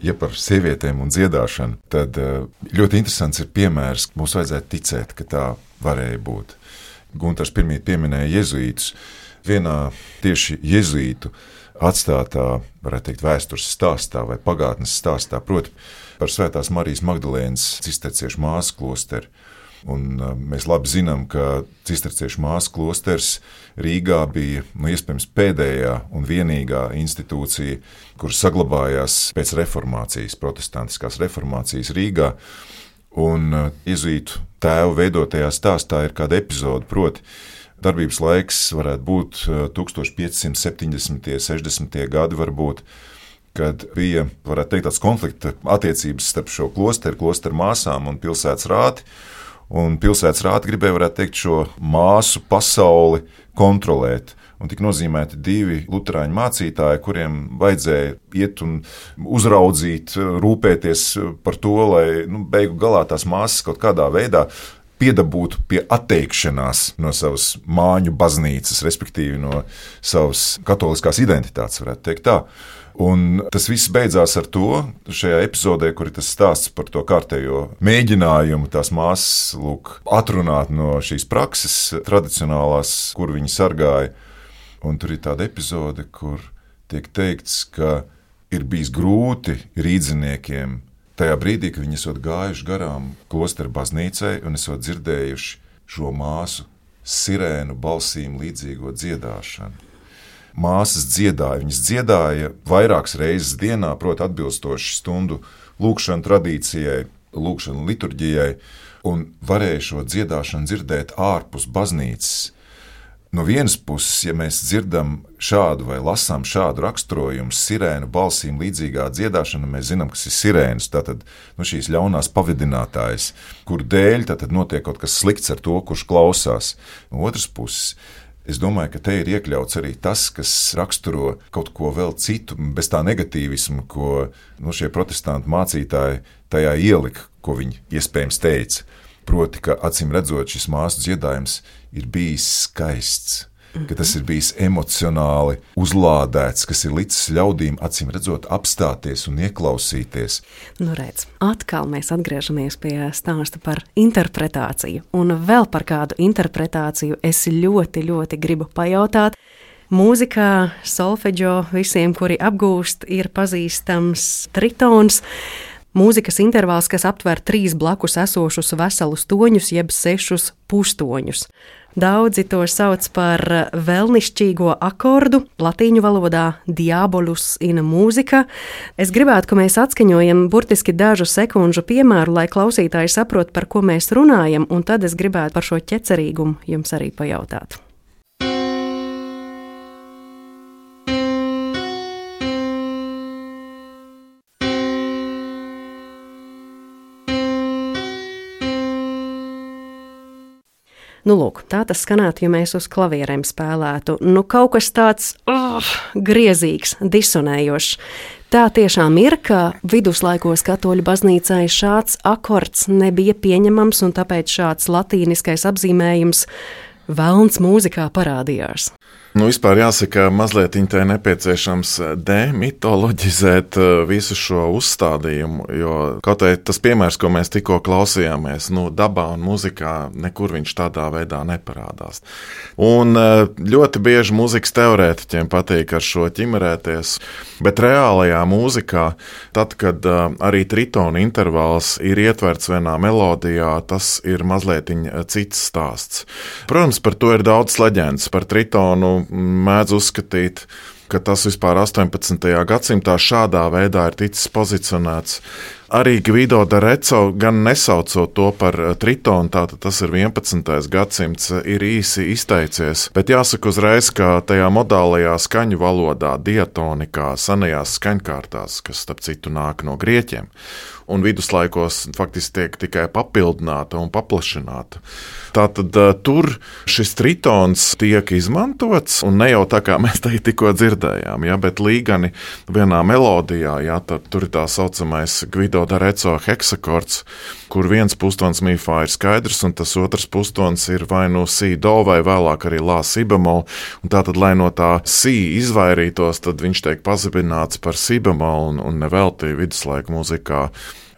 Ja par sievietēm un dziedāšanu, tad eh, ļoti interesants ir piemērs, ka mums vajadzētu ticēt, ka tā varēja būt. Gunārs pirmie pieminēja jezuītus. Vienā tieši jezuītu atstātā, varētu teikt, vēstures stāstā vai pagātnes stāstā, proti, par Svētās Marijas Magdalēnas cisterciešu māsu klosteri. Un, uh, mēs labi zinām, ka cisterciešu māsu klosters Rīgā bija nu, iespējams pēdējā un vienīgā institūcija, kur saglabājās pēc reformācijas, protestantiskās reformācijas Rīgā. Un uh, iezītu tēvu veidotajā stāstā ir kāda epizode, proti, darbības laiks varētu būt 1570. un 60. gadi, varbūt, kad bija teikt, tāds konflikta attiecības starp šo klosteru, klosteru māsām un pilsētas rāti. Un pilsētas rāta gribēja, varētu teikt, šo māsu pasauli kontrolēt un tika nozīmēti divi luterāņu mācītāji, kuriem vajadzēja iet un uzraudzīt, rūpēties par to, lai nu, beigu galā tās māsas kaut kādā veidā piedabūtu pie atteikšanās no savas māņu baznīcas, respektīvi no savas katoliskās identitātes, varētu teikt tā. Un tas viss beidzās ar to, šajā epizodē, kur ir tas stāsts par to kārtējo mēģinājumu tās māsas lūk, atrunāt no šīs prakses, tradicionālās, kur viņi sargāja Un tur ir tāda epizode, kur tiek teikts, ka ir bijis grūti rīdziniekiem tajā brīdī, kad viņi esat gājuši garām klosteru baznīcai un esat dzirdējuši šo māsu sirēnu balsīm līdzīgo dziedāšanu. Māsas dziedāja, viņas dziedāja vairākas reizes dienā, proti, atbilstoši stundu lūkšanas tradīcijai, lūkšanas liturģijai, un varēja šo dziedāšanu dzirdēt ārpus baznīcas No vienas puses, ja mēs dzirdam šādu vai lasām šādu raksturojumu, sirēnu balsīm līdzīgā dziedāšana, mēs zinām, kas ir sirēnas, tātad nu, šīs ļaunās pavadinātājas, kur dēļ notiek kaut kas slikts ar to, kurš klausās. No otras puses, Es domāju, ka te ir iekļauts arī tas, kas raksturo kaut ko vēl citu, bez tā negatīvisma, ko nu, šie protestantu mācītāji tajā ielika, ko viņi iespējams teica. Proti, ka acīm redzot, šis māsu dziedājums ir bijis skaists. Ka tas ir bijis emocionāli uzlādēts, kas ir līdz ļaudīm, acīm redzot, apstāties un ieklausīties. Nu, redz, atkal mēs atgriežamies pie stāsta par interpretāciju. Un vēl par kādu interpretāciju es ļoti, ļoti gribu pajautāt. Mūzikā, solfeģo visiem, kuri apgūst, ir pazīstams tritons mūzikas intervāls, kas aptver trīs blakus esošus veselus toņus, jeb sešus pustoņus. Daudzi to sauc par vēlnišķīgo akordu, latīņu valodā diabolus in mūzika. Es gribētu, ka mēs atskaņojam burtiski dažu sekundžu piemēru, lai klausītāji saprot, par ko mēs runājam, un tad es gribētu par šo ķecerīgumu jums arī pajautāt. Nu, lūk, tā tas skanētu, ja mēs uz klavierēm spēlētu. Nu, kaut kas tāds oh, griezīgs, disonējošs. Tā tiešām ir, ka viduslaikos katoļu baznīcai šāds akords nebija pieņemams, un tāpēc šāds latīniskais apzīmējums vēlns mūzikā parādījās. Nu, vispār jāsaka, mazliet tā ir nepieciešams demitoloģizēt eh, visu šo uzstādījumu. Jo kaut arī tas piemērs, ko mēs tikko klausījāmies, nu, dabā un mūzikā, nekur viņš tādā veidā neparādās. Un eh, ļoti bieži mūzikas teorētiķiem patīk ar šo ķimerēties, bet reālajā mūzikā, tad, kad eh, arī tritona intervāls ir ietverts vienā melodijā, tas ir mazliet cits stāsts. Protams, par to ir daudz leģendas par tritonu mēdz uzskatīt, ka tas vispār 18. gadsimtā šādā veidā ir ticis pozicionēts. Arī Gvido Dareco, gan nesaucot to par eh, tritonu, tātad tas ir 11. gadsimts, ir īsi izteicies. Bet jāsaka uzreiz, ka tajā modālajā skaņu valodā, diatonikā, senajās skaņkārtās, kas starp citu nāk no grieķiem, un viduslaikos faktiski tiek tikai papildināta un paplašināta. Tātad uh, tur šis tritons tiek izmantots, un ne jau tā kā mēs te tikko dzirdējām, ja, bet līgani vienā melodijā, ja, tur ir tā saucamais Gvido Dareco heksakords, kur viens pustons mīfā ir skaidrs, un tas otrs pustons ir vai no nu sī do, vai vēlāk arī lā sibemol. Tātad, lai no tā sī izvairītos, tad viņš tiek pazemināts par sibemolu un, un nevelti viduslaiku mūzikā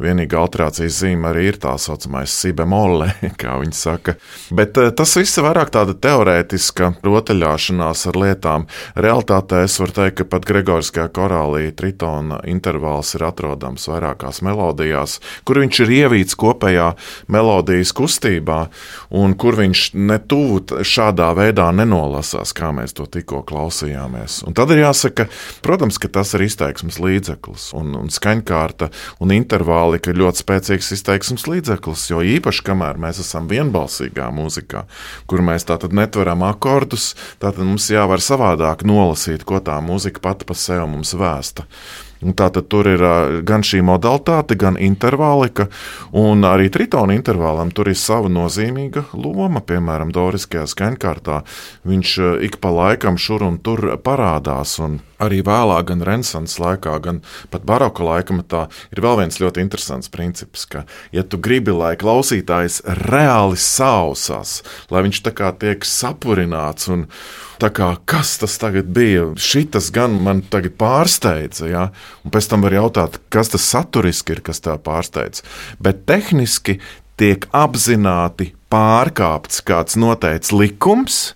Vienīgā alterācijas zīme arī ir tā saucamais sibemole, kā viņi saka. Bet eh, tas viss ir vairāk tāda teorētiska rotaļāšanās ar lietām. Realtātē es varu teikt, ka pat Gregoriskajā korālī tritona intervāls ir atrodams vairākās melodijās, kur viņš ir ievīts kopējā melodijas kustībā, un kur viņš netuvu šādā veidā nenolasās, kā mēs to tikko klausījāmies. Un tad ir jāsaka, protams, ka tas ir izteiksmes līdzeklis un, un skaņkārta un intervāli ir ļoti spēcīgs izteiksmes līdzeklis, jo īpaši kamēr mēs esam vienbalsīgā mūzikā, kur mēs tātad netveram akordus, tad mums jāvar savādāk nolasīt, ko tā mūzika pati pa sevi mums vēsta. Tātad tur ir gan šī modalitāte, gan intervālika, un arī tritona intervālam tur ir sava nozīmīga loma. Piemēram, Doriskajā skaņkārtā viņš ik pa laikam šur un tur parādās. Un arī vēlāk, gan Renaissance laikā, gan pat baroka laikmetā, ir vēl viens ļoti interesants princips, ka, ja tu gribi, lai klausītājs reāli sausās, lai viņš tā kā tiek sapurināts un kā, kas tas tagad bija? Šitas gan man tagad pārsteidza, ja? Un pēc tam var jautāt, kas tas saturiski ir, kas tā pārsteidz. Bet tehniski tiek apzināti pārkāpts kāds noteikts likums,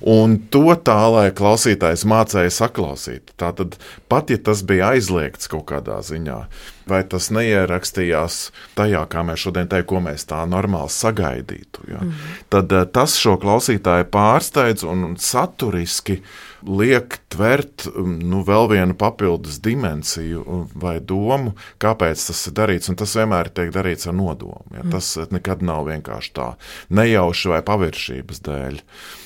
Un to tā, lai klausītājs mācīja saklausīt. Tātad, pat ja tas bija aizliegts kaut kādā ziņā, vai tas neierakstījās tajā, kā mēs šodien teiktu, ko mēs tā normāli sagaidītu, ja, mm. tad eh, tas šo klausītāju pārsteidz un saturiski liek tvert um, nu, vēl vienu papildus dimensiju vai domu, kāpēc tas ir darīts. Un tas vienmēr tiek darīts ar nodomu. Ja? Mm. Tas nekad nav vienkārši tā nejauši vai paviršības dēļ.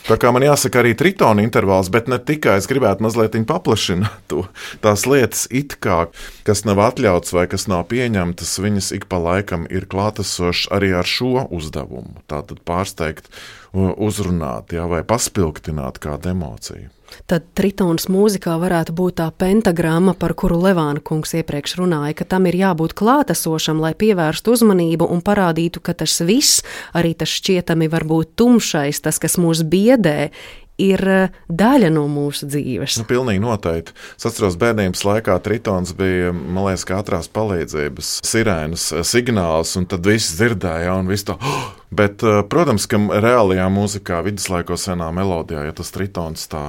Tā kā man jāsaka, arī tritona intervāls, bet ne tikai es gribētu mazliet paplašināt to. Tās lietas, kā, kas nav atļauts vai kas nav pieņemtas, viņas ik pa laikam ir klātesošas arī ar šo uzdevumu. Tātad pārsteigt, uzrunāt jā, vai paspilgtināt kādu emociju. Tad tritons mūzikā varētu būt tā pentagramma, par kuru Levāna kungs iepriekš runāja, ka tam ir jābūt klātesošam, lai pievērstu uzmanību un parādītu, ka tas viss, arī tas šķietami varbūt tumšais, tas, kas mūs biedē, ir eh, daļa no mūsu dzīves. Nu, pilnīgi noteikti. Es atceros, bērnības laikā tritons bija, liekas, kā ātrās palīdzības sirēnas eh, signāls, un tad viss dzirdēja, un viss to. Oh! Bet, eh, protams, ka reālajā mūzikā, viduslaikos senā melodijā, ja tas tritons tā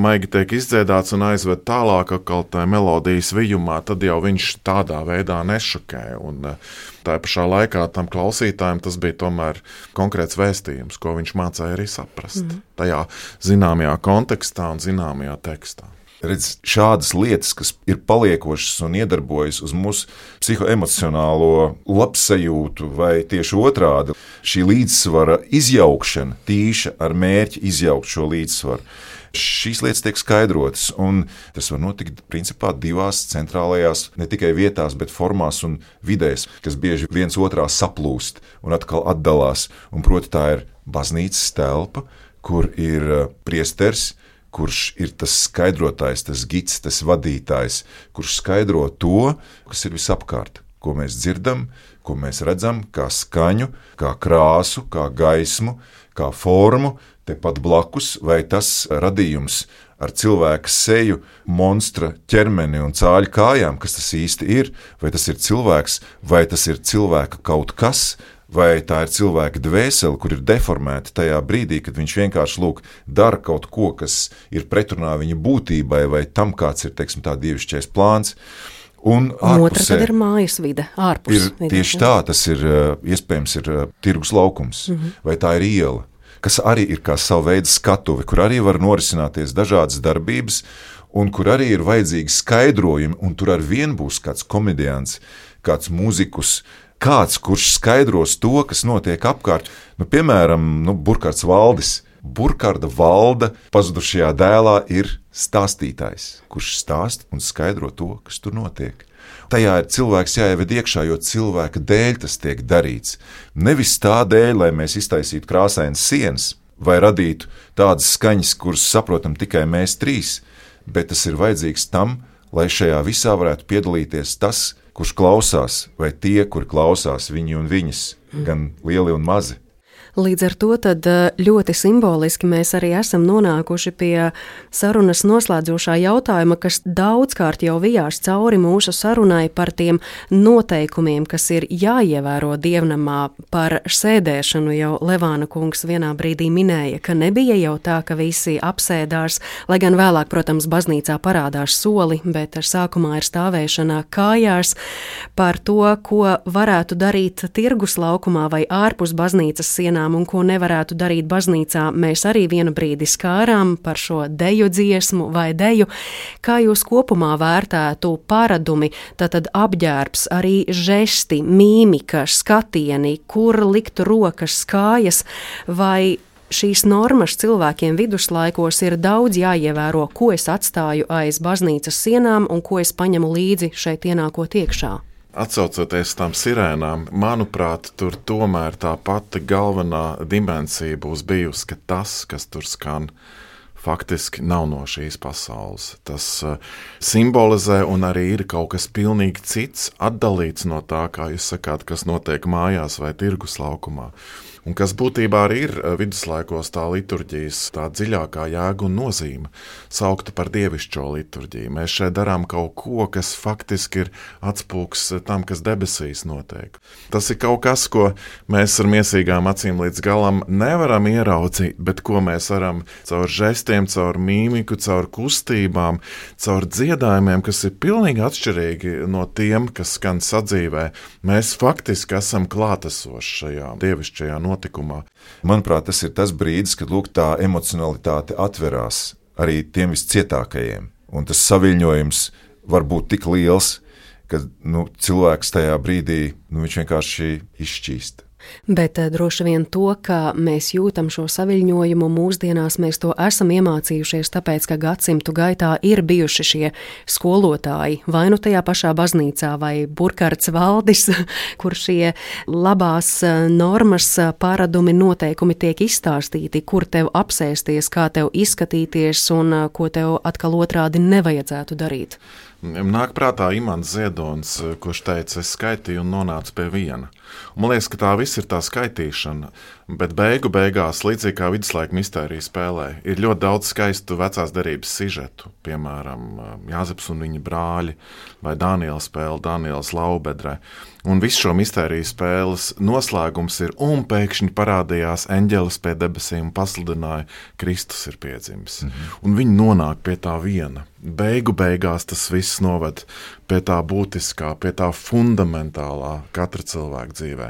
maigi tiek izdziedāts un aizved tālāk, atkal tā melodijas vijumā, tad jau viņš tādā veidā nešokē. Un, Tā pašā laikā tam klausītājam tas bija tomēr konkrēts vēstījums, ko viņš mācīja arī saprast mm. tajā zināmajā kontekstā un zināmajā tekstā. Redz, šādas lietas, kas ir paliekošas un iedarbojas uz mūsu psihoemocionālo labsajūtu, vai tieši otrādi - šī līdzsvara izjaukšana, tīša ar mērķi izjaukt šo līdzsvaru Šīs lietas tiek skaidrotas, tas var notikt principā divās centrālajās, ne tikai vietās, bet formās un vidēs, kas bieži viens otrā saplūst un atkal atdalās. Un proti, tā ir baznīcas telpa, kur ir uh, priesteris, kurš ir tas skaidrotājs, tas gids, tas vadītājs, kurš skaidro to, kas ir visapkārt, ko mēs dzirdam, ko mēs redzam, kā skaņu, kā krāsu, kā gaismu, kā formu, tepat blakus, vai tas radījums ar cilvēka seju, monstra ķermeni un cāļu kājām, kas tas īsti ir, vai tas ir cilvēks, vai tas ir cilvēka kaut kas. Vai tā ir cilvēka dvēsele, kur ir deformēta tajā brīdī, kad viņš vienkārši lūk, dara kaut ko, kas ir pretrunā viņa būtībai, vai tam, kāds ir teiksim, tā dievišķais plāns. Un otra ir mājas vide, ārpus. Ir, vide, tieši tā, tas ir iespējams ir tirgus laukums, mm -hmm. vai tā ir iela kas arī ir kā sava veida skatuve, kur arī var norisināties dažādas darbības, un kur arī ir vajadzīgi skaidrojumi, un tur ar vienu būs kāds komediants, kāds mūzikus, kāds, kurš skaidros to, kas notiek apkārt. Nu, piemēram, nu, Burkhards Valdis. Burkharda valda pazudušajā dēlā ir stāstītājs, kurš stāsta un skaidro to, kas tur notiek. Tajā ir cilvēks jāieved iekšā, jo cilvēka dēļ tas tiek darīts. Nevis tā dēļ, lai mēs iztaisītu krāsainas sienas vai radītu tādas skaņas, kuras saprotam tikai mēs trīs, bet tas ir vajadzīgs tam, lai šajā visā varētu piedalīties tas, kurš klausās, vai tie, kur klausās viņi un viņas, gan lieli un mazi. Līdz ar to eh, ļoti simboliski mēs arī esam nonākuši pie sarunas noslēdzošā jautājuma, kas daudzkārt jau vijās cauri mūsu sarunai par tiem noteikumiem, kas ir jāievēro dievnamā par sēdēšanu. Jau Levāna kungs vienā brīdī minēja, ka nebija jau tā, ka visi apsēdās, lai gan vēlāk, protams, baznīcā parādās soli, bet sākumā ir stāvēšana kājās par to, ko varētu darīt tirgus laukumā vai ārpus baznīcas sienām dienām un ko nevarētu darīt baznīcā, mēs arī vienu brīdi skārām par šo deju dziesmu vai deju. Kā jūs kopumā vērtētu paradumi, tātad apģērbs, arī žesti, mīmika, skatieni, kur likt rokas, kājas vai šīs normas cilvēkiem viduslaikos ir daudz jāievēro, ko es atstāju aiz baznīcas sienām un ko es paņemu līdzi šeit ienākot iekšā. Atcaucoties tām sirēnām, manuprāt, tur tomēr tā pati galvenā dimensija būs bijusi, ka tas, kas tur skan, faktiski nav no šīs pasaules. Tas uh, simbolizē un arī ir kaut kas pilnīgi cits, atdalīts no tā, kā jūs sakāt, kas notiek mājās vai tirgus laukumā. Un kas būtībā arī ir eh, viduslaikos tā liturģijas tā dziļākā jēga un nozīme - saukta par dievišķo liturģiju. Mēs šeit darām kaut ko, kas faktiski ir atspūgs tam, kas debesīs notiek. Tas ir kaut kas, ko mēs ar miesīgām acīm līdz galam nevaram ieraudzīt, bet ko mēs varam caur žestiem, caur mīmiku, caur kustībām, caur dziedājumiem, kas ir pilnīgi atšķirīgi no tiem, kas skan sadzīvē. Mēs faktiski esam klātesoši šajā dievišķajā notikumā notikumā. Manuprāt, tas ir tas brīdis, kad lūk, tā emocionalitāte atverās arī tiem viscietākajiem. Un tas saviņojums var būt tik liels, ka nu, cilvēks tajā brīdī nu, vienkārši izšķīst. Bet eh, droši vien to, ka mēs jūtam šo saviņojumu mūsdienās, mēs to esam iemācījušies, tāpēc, ka gadsimtu gaitā ir bijuši šie skolotāji, vai nu tajā pašā baznīcā, vai burkārts valdis, kur šie labās eh, normas, eh, paradumi, noteikumi tiek izstāstīti, kur tev apsēsties, kā tev izskatīties un ko tev atkal otrādi nevajadzētu darīt. Nāk prātā Imants Ziedonis, kurš teica, es skaitīju un nonācu pie viena. Man liekas, ka tā viss ir tā skaitīšana, bet beigu beigās, līdzīgi kā viduslaika mistērija spēlē, ir ļoti daudz skaistu vecās derības sižetu, piemēram, Jāzeps un viņa brāļi vai Daniela spēle, Daniels Laubedre. Un visu šo mistēriju spēles noslēgums ir, un pēkšņi parādījās eņģelis pie debesīm un pasludināja, Kristus ir piedzimis. Mm -hmm. Un viņi nonāk pie tā viena. Beigu beigās tas viss noved pie tā būtiskā, pie tā fundamentālā katra cilvēka dzīvē.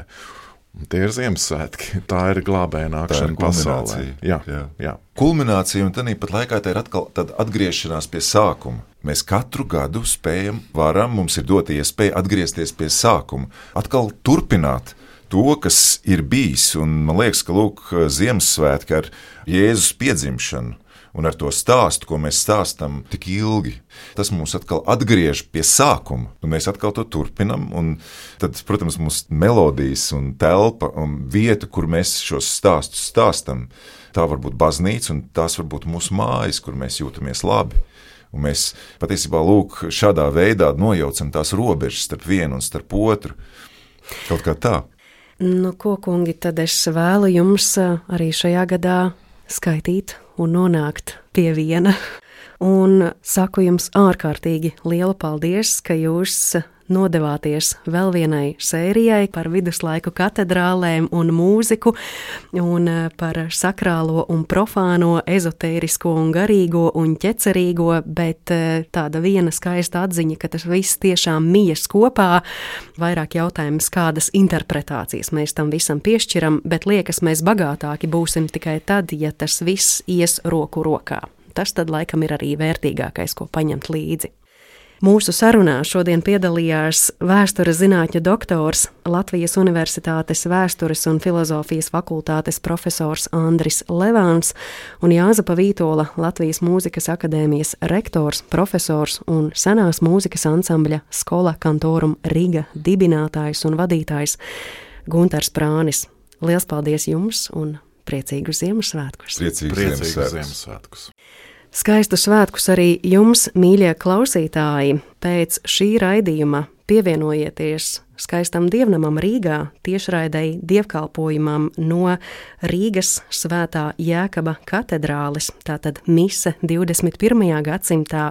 Un tie ir Ziemassvētki. Tā ir glābēja nākšana pasaulē. Jā, jā. jā. Kulminācija un tāpat laikā tā ir atkal atgriešanās pie sākuma. Mēs katru gadu spējam, varam, mums ir dota iespēja atgriezties pie sākuma, atkal turpināt to, kas ir bijis. Un man liekas, ka lūk, Ziemassvētki ar Jēzus piedzimšanu un ar to stāstu, ko mēs stāstām tik ilgi, tas mūs atkal atgriež pie sākuma. Un mēs atkal to turpinām. Tad, protams, mums melodijas un telpa un vieta, kur mēs šos stāstus stāstām, tā var būt baznīca un tās var būt mūsu mājas, kur mēs jūtamies labi. Un mēs patiesībā lūk, šādā veidā nojaucam tās robežas starp vienu un starp otru. Kaut kā tā. Nu, ko, kungi, tad es vēlu jums arī šajā gadā skaitīt un nonākt pie viena. Un saku jums ārkārtīgi lielu paldies, ka jūs nodevāties vēl vienai sērijai par viduslaiku katedrālēm un mūziku, un eh, par sakrālo un profāno, ezotērisko un garīgo un ķecerīgo, bet eh, tāda viena skaista atziņa, ka tas viss tiešām mijas kopā. Vairāk jautājums, kādas interpretācijas mēs tam visam piešķiram, bet liekas, mēs bagātāki būsim tikai tad, ja tas viss ies roku rokā. Tas tad laikam ir arī vērtīgākais, ko paņemt līdzi. Mūsu sarunā šodien piedalījās vēstures zinātņu doktors, Latvijas Universitātes vēstures un filozofijas fakultātes profesors Andris Levāns un Jāzepa Vītola, Latvijas Mūzikas akadēmijas rektors, profesors un senās mūzikas ansambļa Skola Kantorum Riga dibinātājs un vadītājs Gunters Prānis. Lielas paldies jums un priecīgus Ziemassvētkus! Priecīgus Ziemassvētkus! Ziemassvētkus! Skaistu svētkus arī jums, mīļie klausītāji! Pēc šī raidījuma pievienojieties skaistam dievnamam Rīgā, tiešraidēji dievkalpojumam no Rīgas Svētā Jēkaba katedrāles, tātad mise 21. gadsimtā.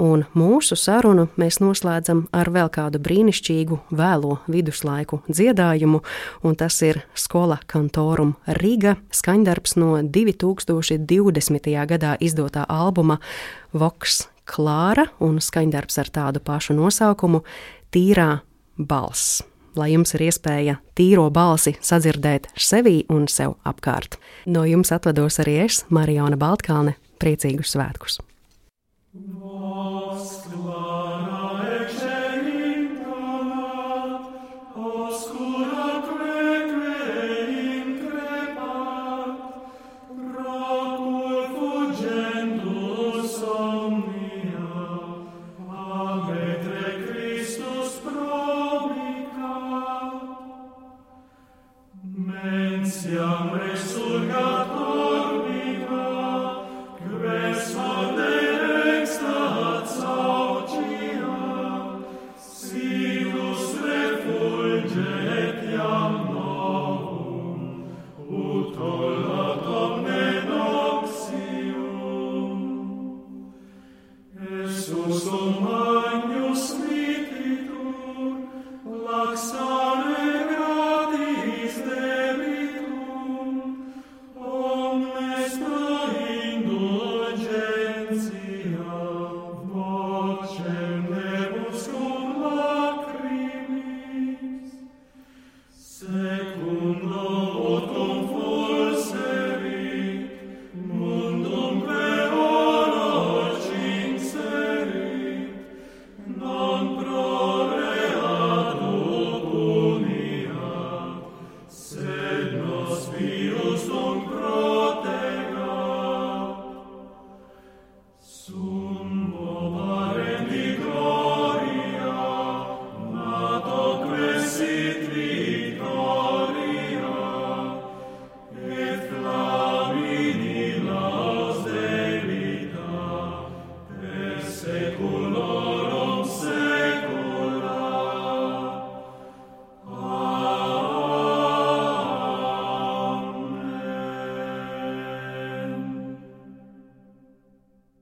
Un mūsu sarunu mēs noslēdzam ar vēl kādu brīnišķīgu vēlo viduslaiku dziedājumu, un tas ir Skola Kantorum Riga skaņdarbs no 2020. gadā izdotā albuma Vox Klāra un skaņdarbs ar tādu pašu nosaukumu - Tīrā balss. Lai jums ir iespēja tīro balsi sadzirdēt sevī un sev apkārt. No jums atvados arī es, Marijona Baltkalne, priecīgus svētkus! Vos clara oscura creque increpat, procul fugendus omnia, ametre Christus promicat. Mentiam resurgator,